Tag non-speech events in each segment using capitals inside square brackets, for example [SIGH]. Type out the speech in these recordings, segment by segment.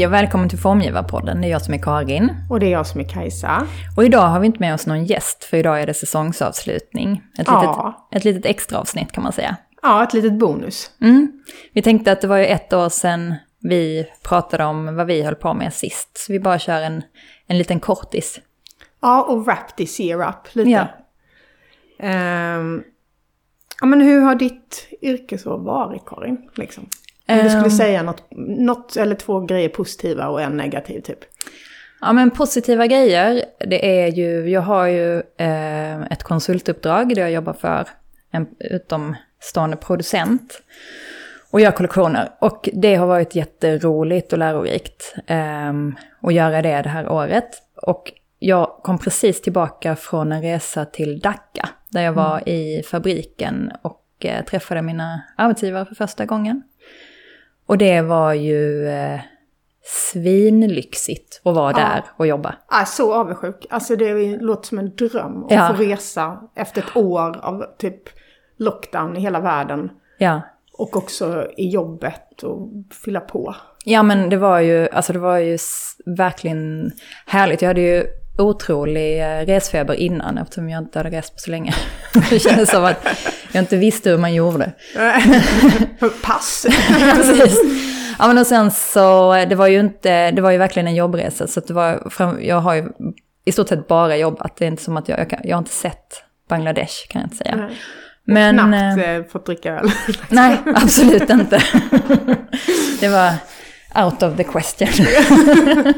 Hej och välkommen till Formgivarpodden. Det är jag som är Karin. Och det är jag som är Kajsa. Och idag har vi inte med oss någon gäst, för idag är det säsongsavslutning. Ett, Ja. litet, ett litet extra avsnitt kan man säga. Ja, ett litet bonus. Mm. Vi tänkte att det var ju ett år sedan vi pratade om vad vi höll på med sist. Så vi bara kör en, en liten kortis. Ja, och wrap this year up lite. Ja. Ehm, ja, men hur har ditt yrkesår varit, Karin? Liksom? Om du skulle Ehm. säga något, något eller två grejer positiva och en negativ typ. Ja men positiva grejer, det är ju, jag har ju eh, ett konsultuppdrag där jag jobbar för en utomstående producent och gör kollektioner. Och det har varit jätteroligt och lärorikt eh, att göra det det här året. Och jag kom precis tillbaka från en resa till Dhaka, där jag var i fabriken och eh, träffade mina arbetsgivare för första gången. Och det var ju eh, svinlyxigt att vara Ja. där och jobba. Ah, så avundsjuk. Alltså det låter som en dröm att Ja. få resa efter ett år av typ lockdown i hela världen. Ja. Och också i jobbet och fylla på. ja, men det var ju, alltså det var ju verkligen härligt. Jag hade ju otrolig eh, resfeber innan eftersom jag inte hade rest på så länge. [LAUGHS] det kändes som att jag inte visste hur man gjorde. [LAUGHS] Pass! Precis. Ja men och sen så, det var ju inte, det var ju verkligen en jobbresa. Så det var, jag har ju i stort sett bara jobbat. Det är inte som att jag, jag, kan, jag har inte sett Bangladesh kan jag inte säga. Nej. Men, Knappt eh, eh, fått dricka öl. nej, absolut inte. [LAUGHS] det var out of the question. [LAUGHS]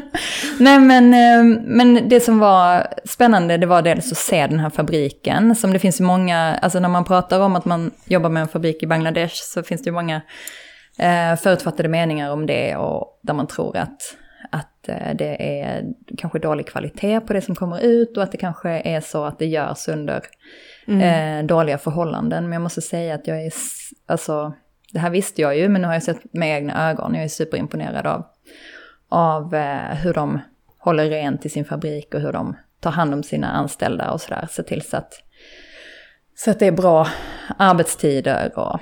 [LAUGHS] nej men, eh, men det som var spännande det var dels att se den här fabriken. Som det finns ju många, alltså när man pratar om att man jobbar med en fabrik i Bangladesh så finns det ju många eh, förutfattade meningar om det och där man tror att, att eh, det är kanske dålig kvalitet på det som kommer ut och att det kanske är så att det görs under eh, dåliga förhållanden. Men jag måste säga att jag är, alltså, det här visste jag ju men nu har jag sett med egna ögon. Jag är superimponerad av, av eh, hur de håller rent i sin fabrik och hur de tar hand om sina anställda och sådär. Se till så att, så att det är bra arbetstider och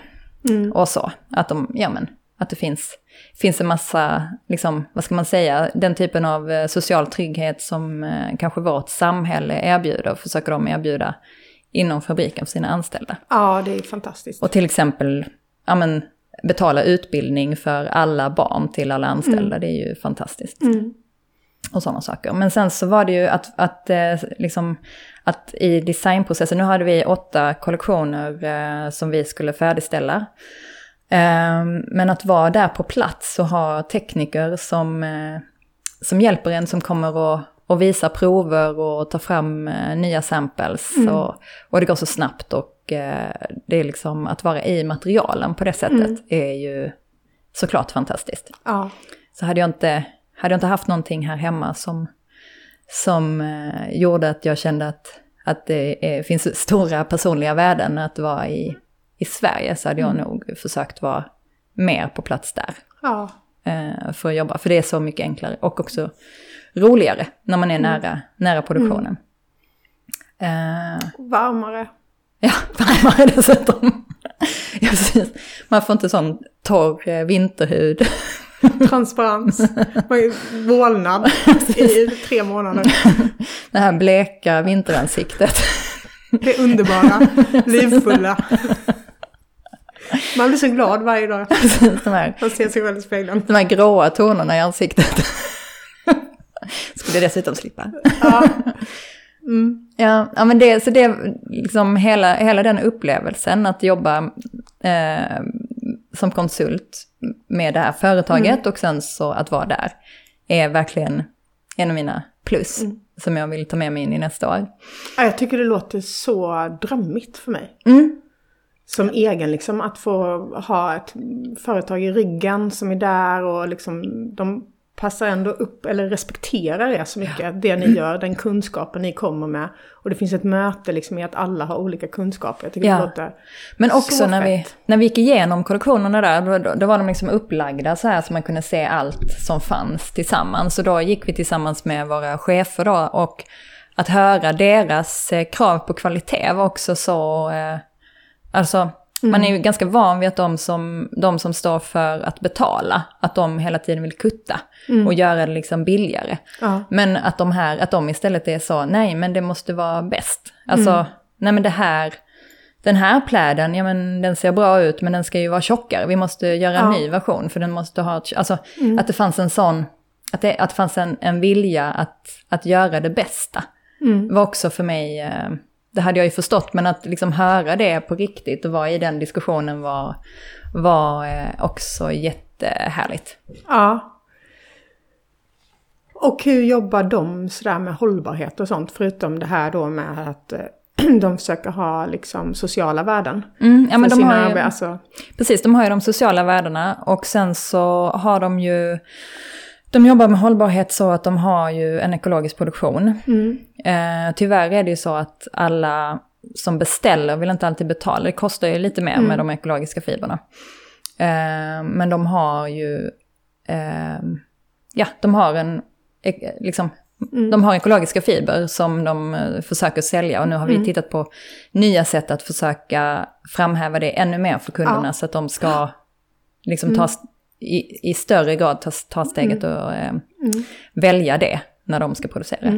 och så. Att, de, ja, men, att det finns, finns en massa, liksom, vad ska man säga, den typen av eh, social trygghet som eh, kanske vårt samhälle erbjuder, försöker de erbjuda inom fabriken för sina anställda. Ja, det är fantastiskt. Och till exempel ja, men, betala utbildning för alla barn till alla anställda, det är ju fantastiskt. Och sådana saker. Men sen så var det ju att, att, eh, liksom, att i designprocessen, nu hade vi åtta kollektioner eh, som vi skulle färdigställa. Eh, men att vara där på plats och ha tekniker som, eh, som hjälper en, som kommer och, och visar prover och tar fram eh, nya samples. Och, och det går så snabbt och det är liksom att vara i materialen på det sättet är ju såklart fantastiskt. Ja. Så hade jag inte, hade jag inte haft någonting här hemma som, som eh, gjorde att jag kände att, att det är, finns stora personliga värden att vara i, i Sverige så hade jag nog försökt vara mer på plats där ja. eh, för att jobba. För det är så mycket enklare och också roligare när man är nära, nära produktionen. Eh, Varmare. [LAUGHS] Ja, varmare dessutom. [LAUGHS] ja, precis. Man får inte sån torr eh, vinterhud. [LAUGHS] Transparens. Man är Vålnad i tre månader. Det här bleka vinteransiktet. Det underbara, livfulla. Man blir så glad varje dag. de, här, Man ser sig själv i spegeln. de här gråa tonerna i ansiktet. Skulle dessutom slippa. Ja. Ja, ja men det, så det, liksom hela, hela den upplevelsen att jobba eh, som konsult med det här företaget och sen så att vara där är verkligen en av mina plus som jag vill ta med mig in i nästa år. Ja, Jag tycker det låter så drömmigt för mig. Mm. Som egen liksom, att få ha ett företag i ryggen som är där och liksom de passar ändå upp, eller respekterar er så mycket, det ni gör, den kunskapen ni kommer med. Och det finns ett möte liksom i att alla har olika kunskaper. Jag tycker Ja. det låter Men också så när vi, när vi gick igenom kollektionerna där, då, då, då var de liksom upplagda så här så man kunde se allt som fanns tillsammans. Så då gick vi tillsammans med våra chefer då och att höra deras eh, krav på kvalitet var också så, eh, alltså Man är ju ganska van vid att de som, de som står för att betala, att de hela tiden vill kutta och göra det liksom billigare. Ja. Men att de här, att de istället är så, nej men det måste vara bäst. Alltså, nej men det här, den här pläden, ja men den ser bra ut men den ska ju vara tjockare. Vi måste göra en Ja. ny version för den måste ha, ett- alltså att det fanns en sån, att det, att det fanns en, en vilja att, att göra det bästa. Var också för mig, eh, det hade jag ju förstått, men att liksom höra det på riktigt och vara i den diskussionen var, var eh, också jättehärligt. Ja. Och hur jobbar de sådär med hållbarhet och sånt? Förutom det här då med att eh, [CLEARS THROAT] de försöker ha liksom sociala värden. Mm, ja, men de har ju, arbe- alltså, Precis, de har ju de sociala värdena och sen så har de ju... De jobbar med hållbarhet så att de har ju en ekologisk produktion. mm, Eh, tyvärr är det ju så att alla som beställer vill inte alltid betala. Det kostar ju lite mer med de ekologiska fibrerna. Eh, men de har ju... Eh, ja, de har en... Liksom, De har ekologiska fiber som de eh, försöker sälja och nu har vi tittat på nya sätt att försöka framhäva det ännu mer för kunderna Ja. så att de ska liksom ta, i, i större grad ta, ta steget och eh, välja det när de ska producera.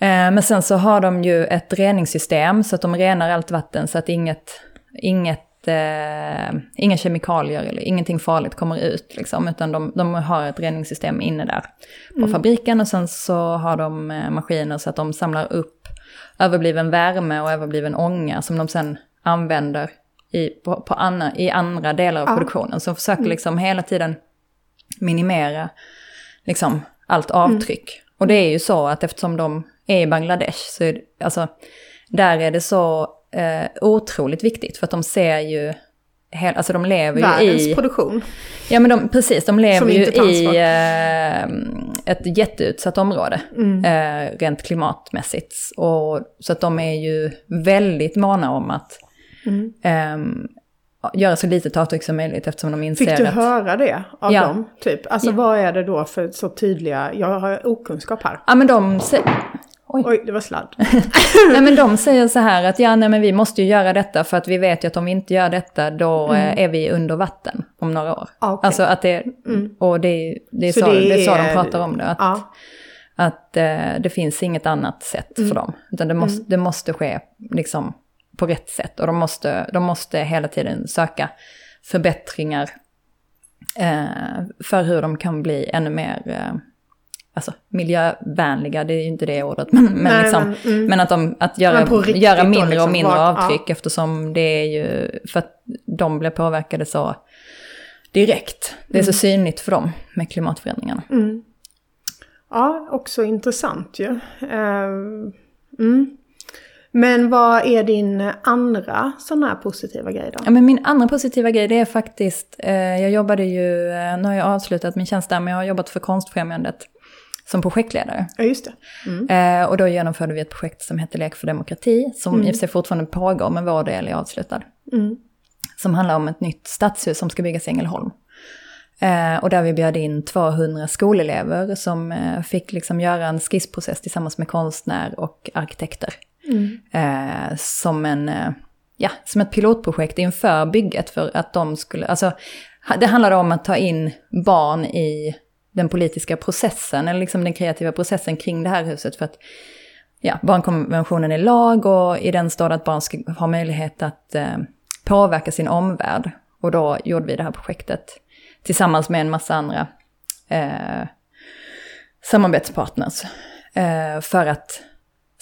Eh, men sen så har de ju ett reningssystem så att de renar allt vatten så att inget, inget, eh, inga kemikalier eller ingenting farligt kommer ut. Liksom, utan de, de har ett reningssystem inne där på fabriken och sen så har de eh, maskiner så att de samlar upp överbliven värme och överbliven ånga som de sen använder i, på, på anna, i andra delar av Ja. produktionen. De försöker liksom hela tiden minimera liksom, allt avtryck. Och det är ju så att eftersom de är i Bangladesh så är det, alltså, där är det så eh, otroligt viktigt för att de ser ju, hel, alltså de lever ju världens i... produktion. Ja men de, precis, de lever Som ju i eh, ett jätteutsatt område Mm. eh, rent klimatmässigt. Och, så att de är ju väldigt måna om att Mm. ehm, göra så litet avtryck som möjligt eftersom de inser Fick du att... höra det av Ja. dem? Typ? Alltså vad är det då för så tydliga, jag har okunskap här. Ja men de, sä- Oj, det var sladd. [LAUGHS] nej, men de säger så här att ja, nej, men vi måste ju göra detta för att vi vet ju att om vi inte gör detta då eh, är vi under vatten om några år. Ah, okej. Alltså att det, och det, det, är Så så, det det är så de pratar om det. Att, Ja. att eh, det finns inget annat sätt för dem. Utan det måste, det måste ske liksom, på rätt sätt. Och de måste, de måste hela tiden söka förbättringar eh, för hur de kan bli ännu mer eh, alltså, miljövänliga. Det är ju inte det ordet. Men, men, Nej, liksom, men, mm. men att, de, att göra, göra mindre liksom, och mindre vad- avtryck eftersom det är ju för att de blir påverkade så direkt. Det är så synligt för dem med klimatförändringarna. Mm. Ja, också intressant ju. Mm. Men vad är din andra sån här positiva grej då? Ja, men min andra positiva grej det är faktiskt, eh, jag jobbade ju, eh, nu har jag avslutat min tjänst där, men jag har jobbat för Konstfrämjandet som projektledare. Ja, just det. Mm. Eh, och då genomförde vi ett projekt som hette Lek för demokrati, som i och för sig fortfarande pågår, men vår del är avslutad. Mm. Som handlar om ett nytt stadshus som ska byggas i Ängelholm. Eh, och där vi bjöd in 200 skolelever som eh, fick liksom göra en skissprocess tillsammans med konstnär och arkitekter. Mm. Eh, som, en, eh, ja, som ett pilotprojekt inför bygget för att de skulle, alltså det handlade om att ta in barn i den politiska processen, eller liksom den kreativa processen kring det här huset. För att ja, barnkonventionen är lag och i den står det att barn ska ha möjlighet att eh, påverka sin omvärld. Och då gjorde vi det här projektet tillsammans med en massa andra eh, samarbetspartners. Eh, för att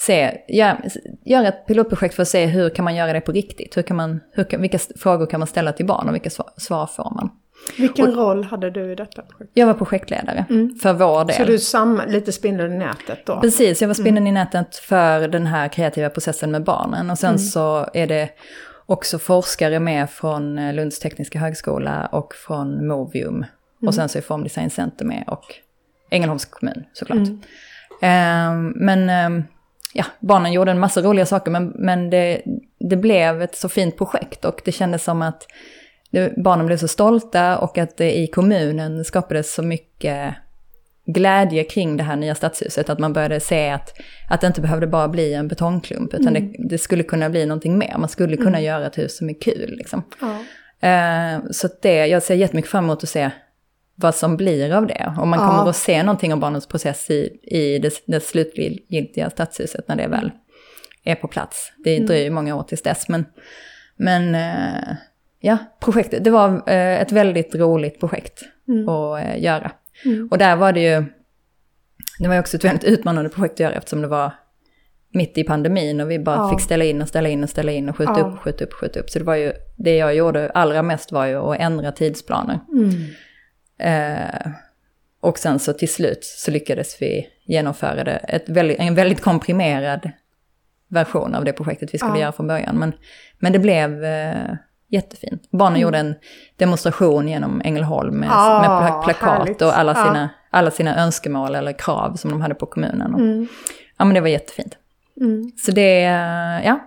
se, ja, göra ett pilotprojekt för att se hur kan man göra det på riktigt. Hur kan man, hur kan, vilka frågor kan man ställa till barn och vilka svar, svar får man. Vilken roll hade du i detta projekt? Jag var projektledare för vår del. Så du sam lite spindeln i nätet då? Precis, jag var spindeln i nätet för den här kreativa processen med barnen. Och sen så är det också forskare med från eh, Lunds tekniska högskola och från Movium. Och sen så är Formdesign Center med och Ängelholms kommun såklart. Ehm, men ehm, ja, barnen gjorde en massa roliga saker men, men det, det blev ett så fint projekt och det kändes som att det, barnen blev så stolta och att det i kommunen skapades så mycket glädje kring det här nya stadshuset. Att man började se att, att det inte behövde bara bli en betongklump, utan Mm. det, det skulle kunna bli någonting mer. Man skulle kunna göra ett hus som är kul. Liksom. Ja. Eh, så det, jag ser jättemycket fram emot att se vad som blir av det. Om man Ja. kommer att se någonting av barnens process i, i det, det slutgiltiga stadshuset när det väl är på plats. Det Mm. dröjer många år tills dess. Men, men eh, ja, projektet, det var eh, ett väldigt roligt projekt Mm. att eh, göra. Mm. Och där var det ju, det var ju också ett väldigt utmanande projekt att göra eftersom det var mitt i pandemin och vi bara Ja. fick ställa in och ställa in och ställa in och skjuta Ja. upp, skjuta upp, skjuta upp. Så det var ju, det jag gjorde allra mest var ju att ändra tidsplaner. Mm. Eh, och sen så till slut så lyckades vi genomföra det, ett väldigt, en väldigt komprimerad version av det projektet vi skulle Ja. göra från början. Men, men det blev eh, jättefint. Barnen Mm. gjorde en demonstration genom Ängelholm med, Ah, med pla- plakat härligt. och alla sina, alla sina önskemål eller krav som de hade på kommunen. Och, Mm. Ja men det var jättefint. Mm. Så det, eh, ja,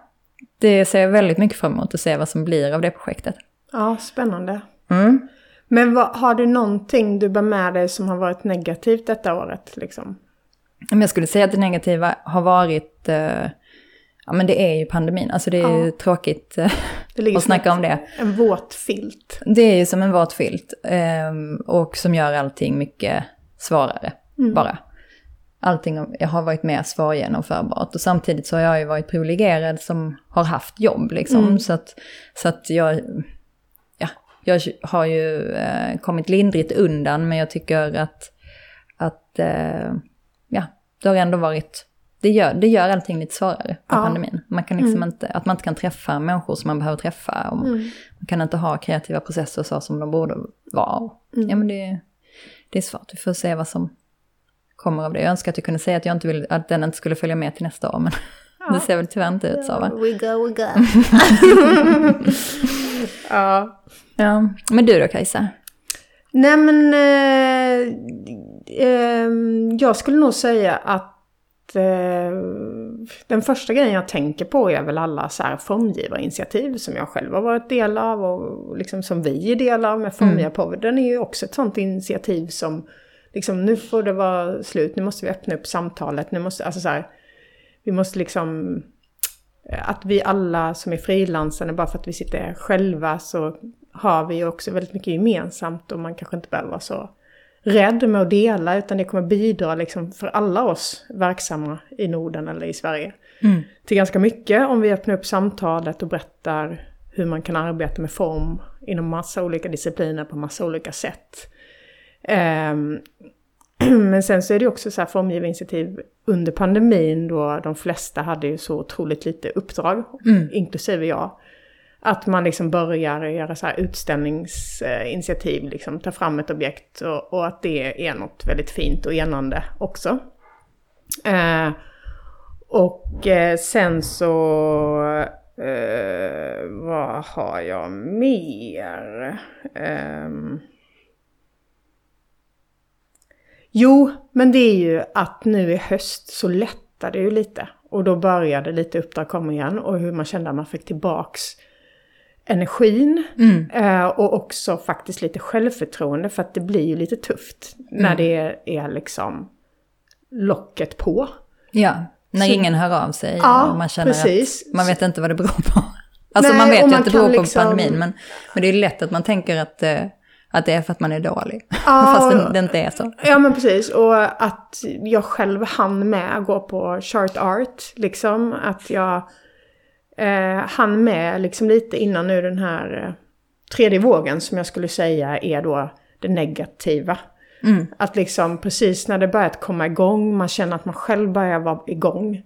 det ser jag väldigt mycket fram emot att se vad som blir av det projektet. Ja, spännande. Mm. Men vad, har du någonting du bär med dig som har varit negativt detta året? Liksom? Jag skulle säga att det negativa har varit, eh, ja men det är ju pandemin. Alltså det är ju Ja. tråkigt eh, att snacka om det. En våt filt. Det är ju som en våt filt eh, och som gör allting mycket svårare Mm. bara. Allting jag har varit mer svårgenomförbart och samtidigt så har jag ju varit privilegierad som har haft jobb liksom. Mm. Så, att, så att jag, ja, jag har ju eh, kommit lindrigt undan men jag tycker att, att eh, ja, det har ändå varit, det gör, det gör allting lite svårare med Ja. pandemin. Man kan liksom Mm. inte, att man inte kan träffa människor som man behöver träffa. Och Mm. man kan inte ha kreativa processer så som de borde vara. Mm. Ja men det, det är svårt, vi får se vad som kommer av det. Jag önskar att jag kunde säga att, jag inte vill, att den inte skulle följa med till nästa år, men [LAUGHS] det ser väl tyvärr inte ut så va? We go, we go. [LAUGHS] ja. Ja. Men du då Kajsa? Nej men eh, ehm, jag skulle nog säga att eh, den första grejen jag tänker på är väl alla så här formgivarinitiativ som jag själv har varit del av och liksom som vi är del av med Formgivarpodden är ju också ett sånt initiativ som liksom nu får det vara slut, nu måste vi öppna upp samtalet, nu måste, alltså så här, vi måste liksom att vi alla som är frilansande, bara för att vi sitter själva så har vi också väldigt mycket gemensamt och man kanske inte behöver vara så rädd med att dela utan det kommer bidra liksom för alla oss verksamma i Norden eller i Sverige Mm. till ganska mycket om vi öppnar upp samtalet och berättar hur man kan arbeta med form inom massa olika discipliner på massa olika sätt. Ehm, [CLEARS THROAT] men sen så är det också så här formgivarinitiativ under pandemin då de flesta hade ju så otroligt lite uppdrag, Mm. inklusive jag. Att man liksom börjar göra så här utställningsinitiativ, liksom ta fram ett objekt och, och att det är något väldigt fint och enande också. Eh, och eh, sen så, eh, vad har jag mer? Jo, men det är ju att nu i höst så lättar det ju lite. Och då började lite uppdrag komma igen och hur man kände att man fick tillbaks energin. Mm. Eh, och också faktiskt lite självförtroende för att det blir ju lite tufft när Mm. det är, är liksom locket på. Ja, när Så- ingen hör av sig Ja, och man känner precis. att man vet inte vad det beror på. [LAUGHS] Alltså Nej, man vet ju att det beror på liksom- pandemin, men, men det är lätt att man tänker att, eh, att det är för att man är dålig. Ja, [LAUGHS] Fast det, det inte är så. Ja men precis, och att jag själv hann med att gå på chart art, liksom. Att jag eh, hann med liksom lite innan nu den här eh, tredje vågen som jag skulle säga är då det negativa. Mm. Att liksom precis när det börjat komma igång, man känner att man själv börjar vara igång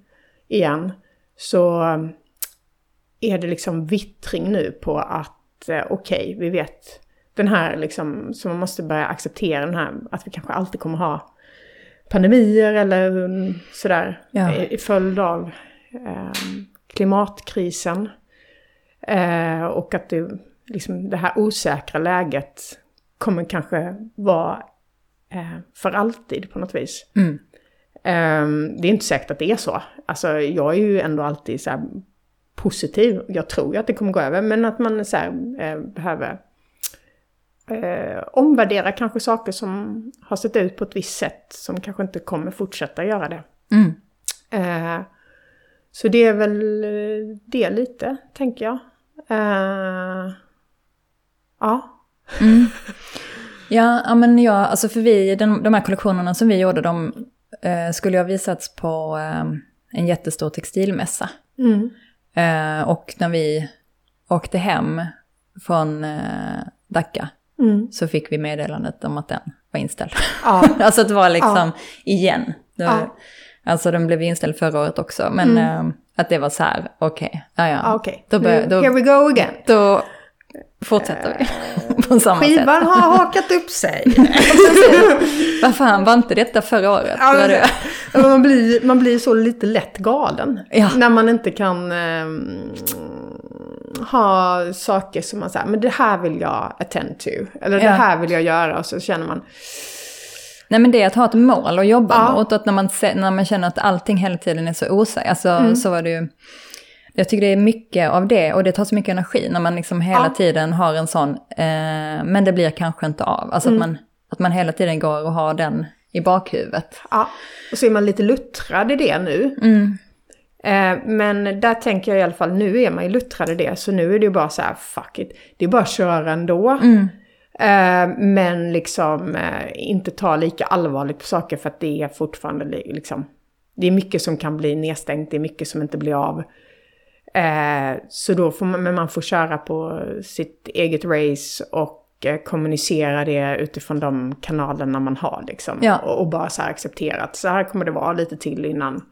igen. Så eh, är det liksom vittring nu på att eh, okej, vi vet den här liksom, så man måste börja acceptera den här, att vi kanske alltid kommer ha pandemier eller sådär Ja. i, i följd av eh, klimatkrisen. Eh, och att det, liksom, det här osäkra läget kommer kanske vara eh, för alltid på något vis. Mm. Ehm, det är inte säkert att det är så. Alltså jag är ju ändå alltid så positiv. Jag tror ju att det kommer gå över, men att man så här, eh, behöver eh, omvärdera kanske saker som har sett ut på ett visst sätt som kanske inte kommer fortsätta göra det. Mm. Eh, så det är väl eh, det lite, tänker jag. Eh, ja. Mm. [LAUGHS] Ja, ja, men ja, alltså för vi, den, de här kollektionerna som vi gjorde, de eh, skulle ha visats på eh, en jättestor textilmässa. Mm. Eh, och när vi åkte hem från Dhaka Mm. så fick vi meddelandet om att den var inställd. Ja. [LAUGHS] alltså det var liksom igen. Det var, Ja. Alltså den blev inställd förra året också, men eh, att det var så här, okej, ja ja. Ah, Okej, Då, bör, då, here we go again. då fortsätter vi [LAUGHS] på samma sätt. Skivan har hakat upp sig. [LAUGHS] Vad fan, var inte detta förra året? Ja, men, det- Ja, man, blir, man blir så lite lätt galen. Ja. När man inte kan ehm, ha saker som man säger, men det här vill jag attend to. Eller det här vill jag göra och så känner man, Nej men det är att ha ett mål att jobba Ja. mot. Att när man, när man känner att allting hela tiden är så osäkert. Alltså Mm. så var det ju. Jag tycker det är mycket av det och det tar så mycket energi när man liksom hela Ja. tiden har en sån, eh, men det blir kanske inte av. Alltså Mm. att, man, att man hela tiden går och har den i bakhuvudet. ja. Och så är man lite luttrad i det nu. Mm. Eh, men där tänker jag i alla fall, nu är man ju luttrad i det. Så nu är det ju bara så här, fuck it. Det är bara att köra ändå. Mm. Eh, men liksom eh, inte ta lika allvarligt på saker för att det är fortfarande li- liksom... Det är mycket som kan bli nedstängt, det är mycket som inte blir av. Så då får man, men man får köra på sitt eget race och kommunicera det utifrån de kanalerna man har liksom. Ja. Och, och bara så här acceptera att så här kommer det vara lite till innan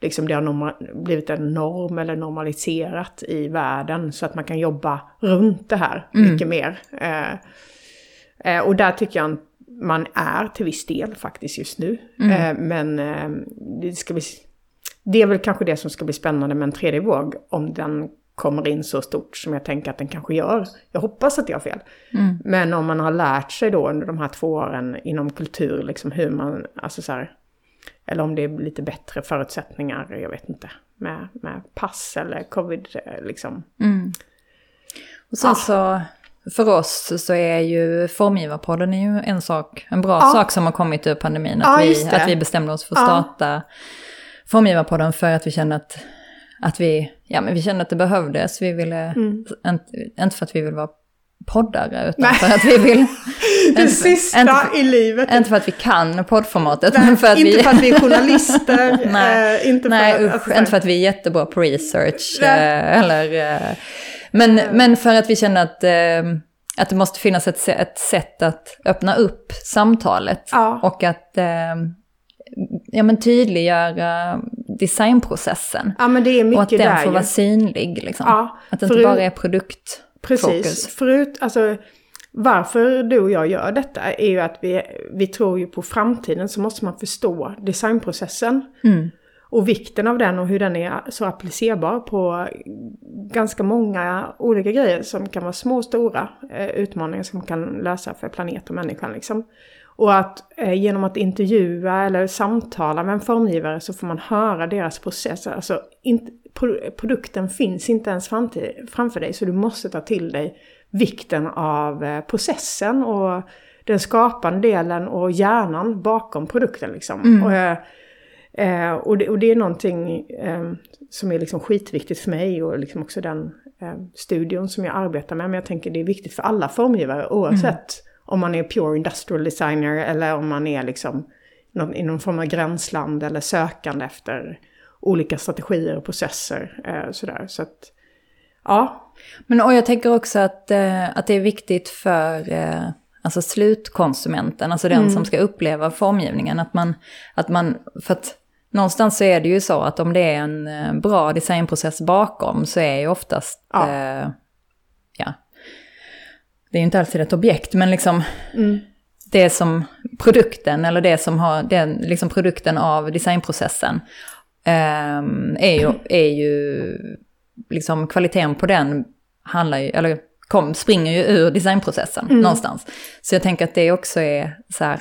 liksom det har blivit en norm eller normaliserat i världen så att man kan jobba runt det här mycket mer. Eh, eh, och där tycker jag man är till viss del faktiskt just nu. Eh, men eh, det, ska bli, det är väl kanske det som ska bli spännande med en tredje våg om den kommer in så stort som jag tänker att den kanske gör. Jag hoppas att jag har fel. Men om man har lärt sig då under de här två åren inom kultur, liksom hur man, alltså så här, eller om det är lite bättre förutsättningar, jag vet inte, med, med pass eller covid liksom. Och sen Ah. så, för oss så är ju Formgivarpodden är ju en sak, en bra Ja. sak som har kommit ur pandemin. Att, Ja, vi, att vi bestämde oss för att starta Formgivarpodden för att vi kände att, att vi, ja men vi kände att det behövdes. Vi ville, inte, inte för att vi vill vara poddare, utan. Nej. för att vi vill... [LAUGHS] Det sista inte för- i livet. Inte för att vi kan poddformatet, Nej, men för att inte vi... för att vi är journalister. [LAUGHS] Nej, eh, inte Nej för, usch, alltså, inte för att vi är jättebra på research. Eh, eller, eh, men, men för att vi känner att, eh, att det måste finnas ett, ett sätt att öppna upp samtalet. Ja. Och att eh, ja, men tydliggöra designprocessen. Ja men det är och att mycket den där får vara ju. synlig. Liksom. Ja, att det inte bara är produktfokus. Precis. Förut, alltså varför du och jag gör detta är ju att vi, vi tror ju på framtiden så måste man förstå designprocessen. Mm. Och vikten av den och hur den är så applicerbar på ganska många olika grejer som kan vara små och stora eh, utmaningar som kan lösa för planet och människan. Liksom. Och att eh, genom att intervjua eller samtala med en formgivare så får man höra deras process. Alltså inte, pro, produkten finns inte ens framför, framför dig så du måste ta till dig vikten av eh, processen och den skapande delen och hjärnan bakom produkten. Liksom. Och, eh, Eh, och, det, och det är någonting eh, som är liksom skitviktigt för mig och liksom också den eh, studion som jag arbetar med. Men jag tänker det är viktigt för alla formgivare oavsett om man är pure industrial designer eller om man är liksom någon, i någon form av gränsland eller sökande efter olika strategier och processer. Eh, sådär. Så att, ja. Men och jag tänker också att, eh, att det är viktigt för eh, alltså slutkonsumenten, alltså den som ska uppleva formgivningen. Att man, att man, för att någonstans så är det ju så att om det är en bra designprocess bakom så är ju oftast, Ja. eh, ja, det är ju inte alltid ett objekt, men liksom det som produkten, eller det som har, den, liksom produkten av designprocessen, ehm, är ju, är ju liksom kvaliteten på den handlar ju, eller kom, springer ju ur designprocessen någonstans. Så jag tänker att det också är så här,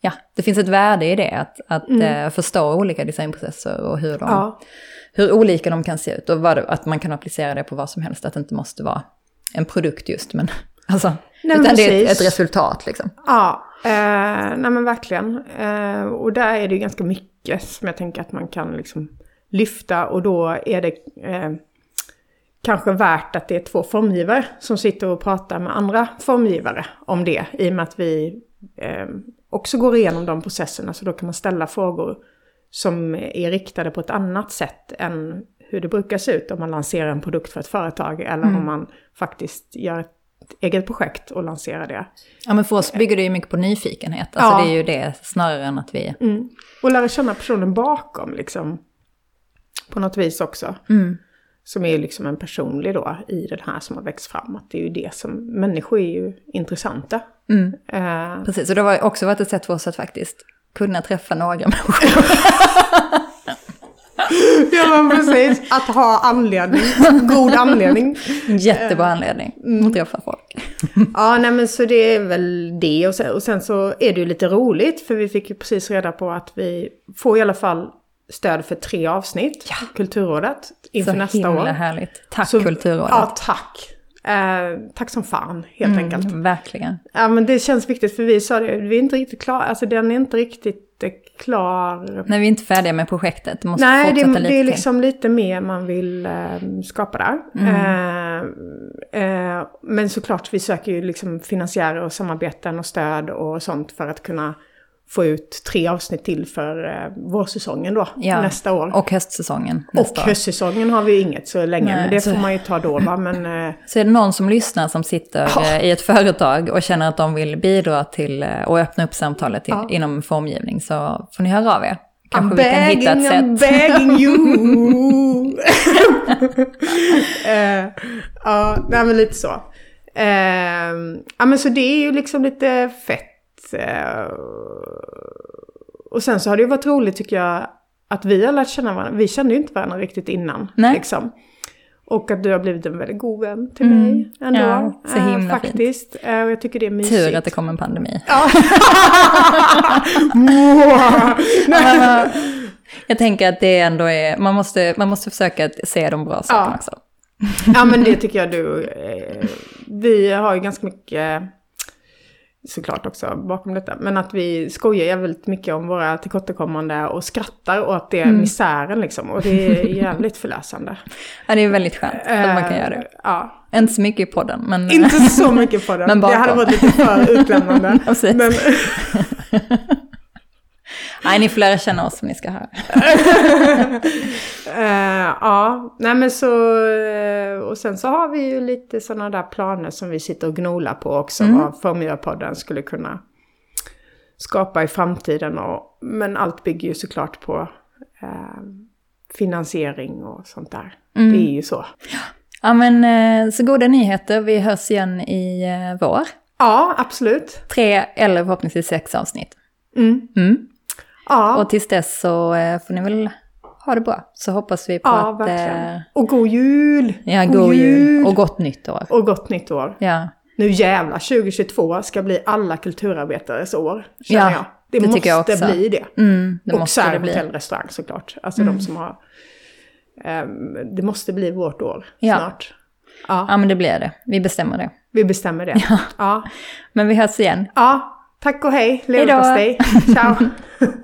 ja, det finns ett värde i det, att, att eh, förstå olika designprocesser och hur, de, ja. hur olika de kan se ut. Och vad, att man kan applicera det på vad som helst, att det inte måste vara en produkt just, men [LAUGHS] alltså Nej, Utan det är ett, precis. ett resultat liksom. Ja, eh, nej men verkligen. Eh, och där är det ju ganska mycket som jag tänker att man kan liksom lyfta och då är det eh, kanske värt att det är två formgivare som sitter och pratar med andra formgivare om det. I och med att vi eh, också går igenom de processerna så då kan man ställa frågor som är riktade på ett annat sätt än hur det brukar se ut om man lanserar en produkt för ett företag eller om man faktiskt gör ett eget projekt och lanserar det. Ja men för oss bygger det ju mycket på nyfikenhet. Alltså Ja. det är ju det snarare än att vi... Mm. Och lära känna personen bakom liksom. På något vis också. Mm. Som är ju liksom en personlig då i den här som har växt fram. Att det är ju det som, människor är ju intressanta. Mm. Eh, Precis, och det har också varit ett sätt för oss att faktiskt kunna träffa några [LAUGHS] människor. [LAUGHS] ja men precis, [LAUGHS] att ha anledning, god anledning. Jättebra anledning Mm. att träffa folk. [LAUGHS] Ja, nej men så det är väl det. Och sen, och sen så är det ju lite roligt, för vi fick ju precis reda på att vi får i alla fall stöd för tre avsnitt, Kulturrådet, inför Så nästa himla år. härligt. Tack Så- Kulturrådet. Ja, tack. Eh, tack som fan, helt enkelt. Mm, verkligen. Ja, men det känns viktigt, för vi sa det, vi är inte riktigt klara, alltså den är inte riktigt eh, klar. När vi är inte färdiga med projektet, måste Nej, fortsätta det, lite det är till. liksom lite mer man vill eh, skapa där. Mm. Eh, eh, men såklart, vi söker ju liksom finansiärer och samarbeten och stöd och sånt för att kunna få ut tre avsnitt till för eh, vårsäsongen då, Ja, nästa år. Och höstsäsongen Och år. höstsäsongen har vi inget så länge, Nej, men det så- får man ju ta då va. [LAUGHS] Men, eh, Så är det någon som lyssnar som sitter eh, i ett företag och känner att de vill bidra till eh, och öppna upp samtalet till, Ja. inom formgivning så får ni höra av er. Kanske I'm vi kan hitta ett sätt. I'm begging you! [LAUGHS] eh, ja, nej men lite så. Eh, ja men så det är ju liksom lite fett. Eh, och sen så har det ju varit roligt tycker jag att vi har lärt känna varandra. Vi kände ju inte varandra riktigt innan. Nej. Liksom. Och att du har blivit en väldigt god vän till Mm. mig ändå. Ja, så eh, himla fint. Faktiskt. Eh, och jag tycker det är mysigt. Tur att det kom en pandemi. [LAUGHS] Men, Jag tänker att det ändå är, man måste, man måste försöka att se de bra sakerna Ja. också. Ja men det tycker jag du. Eh, vi har ju ganska mycket såklart också bakom detta. Men att vi skojar jävligt mycket om våra tillkortakommande och skrattar åt det Mm. misären liksom. Och det är [LAUGHS] jävligt förlösande. Ja, det är väldigt skönt att man kan Eh, göra det. Ja, Inte så mycket i podden, men... inte så mycket på den. [LAUGHS] Men det hade bakom. varit lite för utlämnande. [LAUGHS] Men, Nej, ni får lära känna oss som ni ska höra. [LAUGHS] eh, ja, nej men så, eh, och sen så har vi ju lite sådana där planer som vi sitter och gnolar på också. Mm. Vad Formgivarpodden skulle kunna skapa i framtiden. Och, men allt bygger ju såklart på eh, finansiering och sånt där. Mm. Det är ju så. Ja, men eh, så goda nyheter. Vi hörs igen i vår. Ja, absolut. Tre eller förhoppningsvis sex avsnitt. Mm. Mm. Ja, Och tills dess så eh, får ni väl ha det bra. Så hoppas vi på ja att... verkligen. Eh, Och god jul! ja, god jul och gott nytt år. Och gott nytt år. Ja, Nu jävlar, 2022 ska bli alla kulturarbetares år, känner Ja, jag. Det, det måste jag också. bli det. mm, det och måste Sär det bli. hotell restaurang såklart. Alltså de som har... ehm, det måste bli vårt år Ja. snart. Ja, Ja, men det blir det. Vi bestämmer det. vi bestämmer det. Ja. ja. Men vi hörs igen. Tack och hej. Leverpastej. Ciao. [LAUGHS]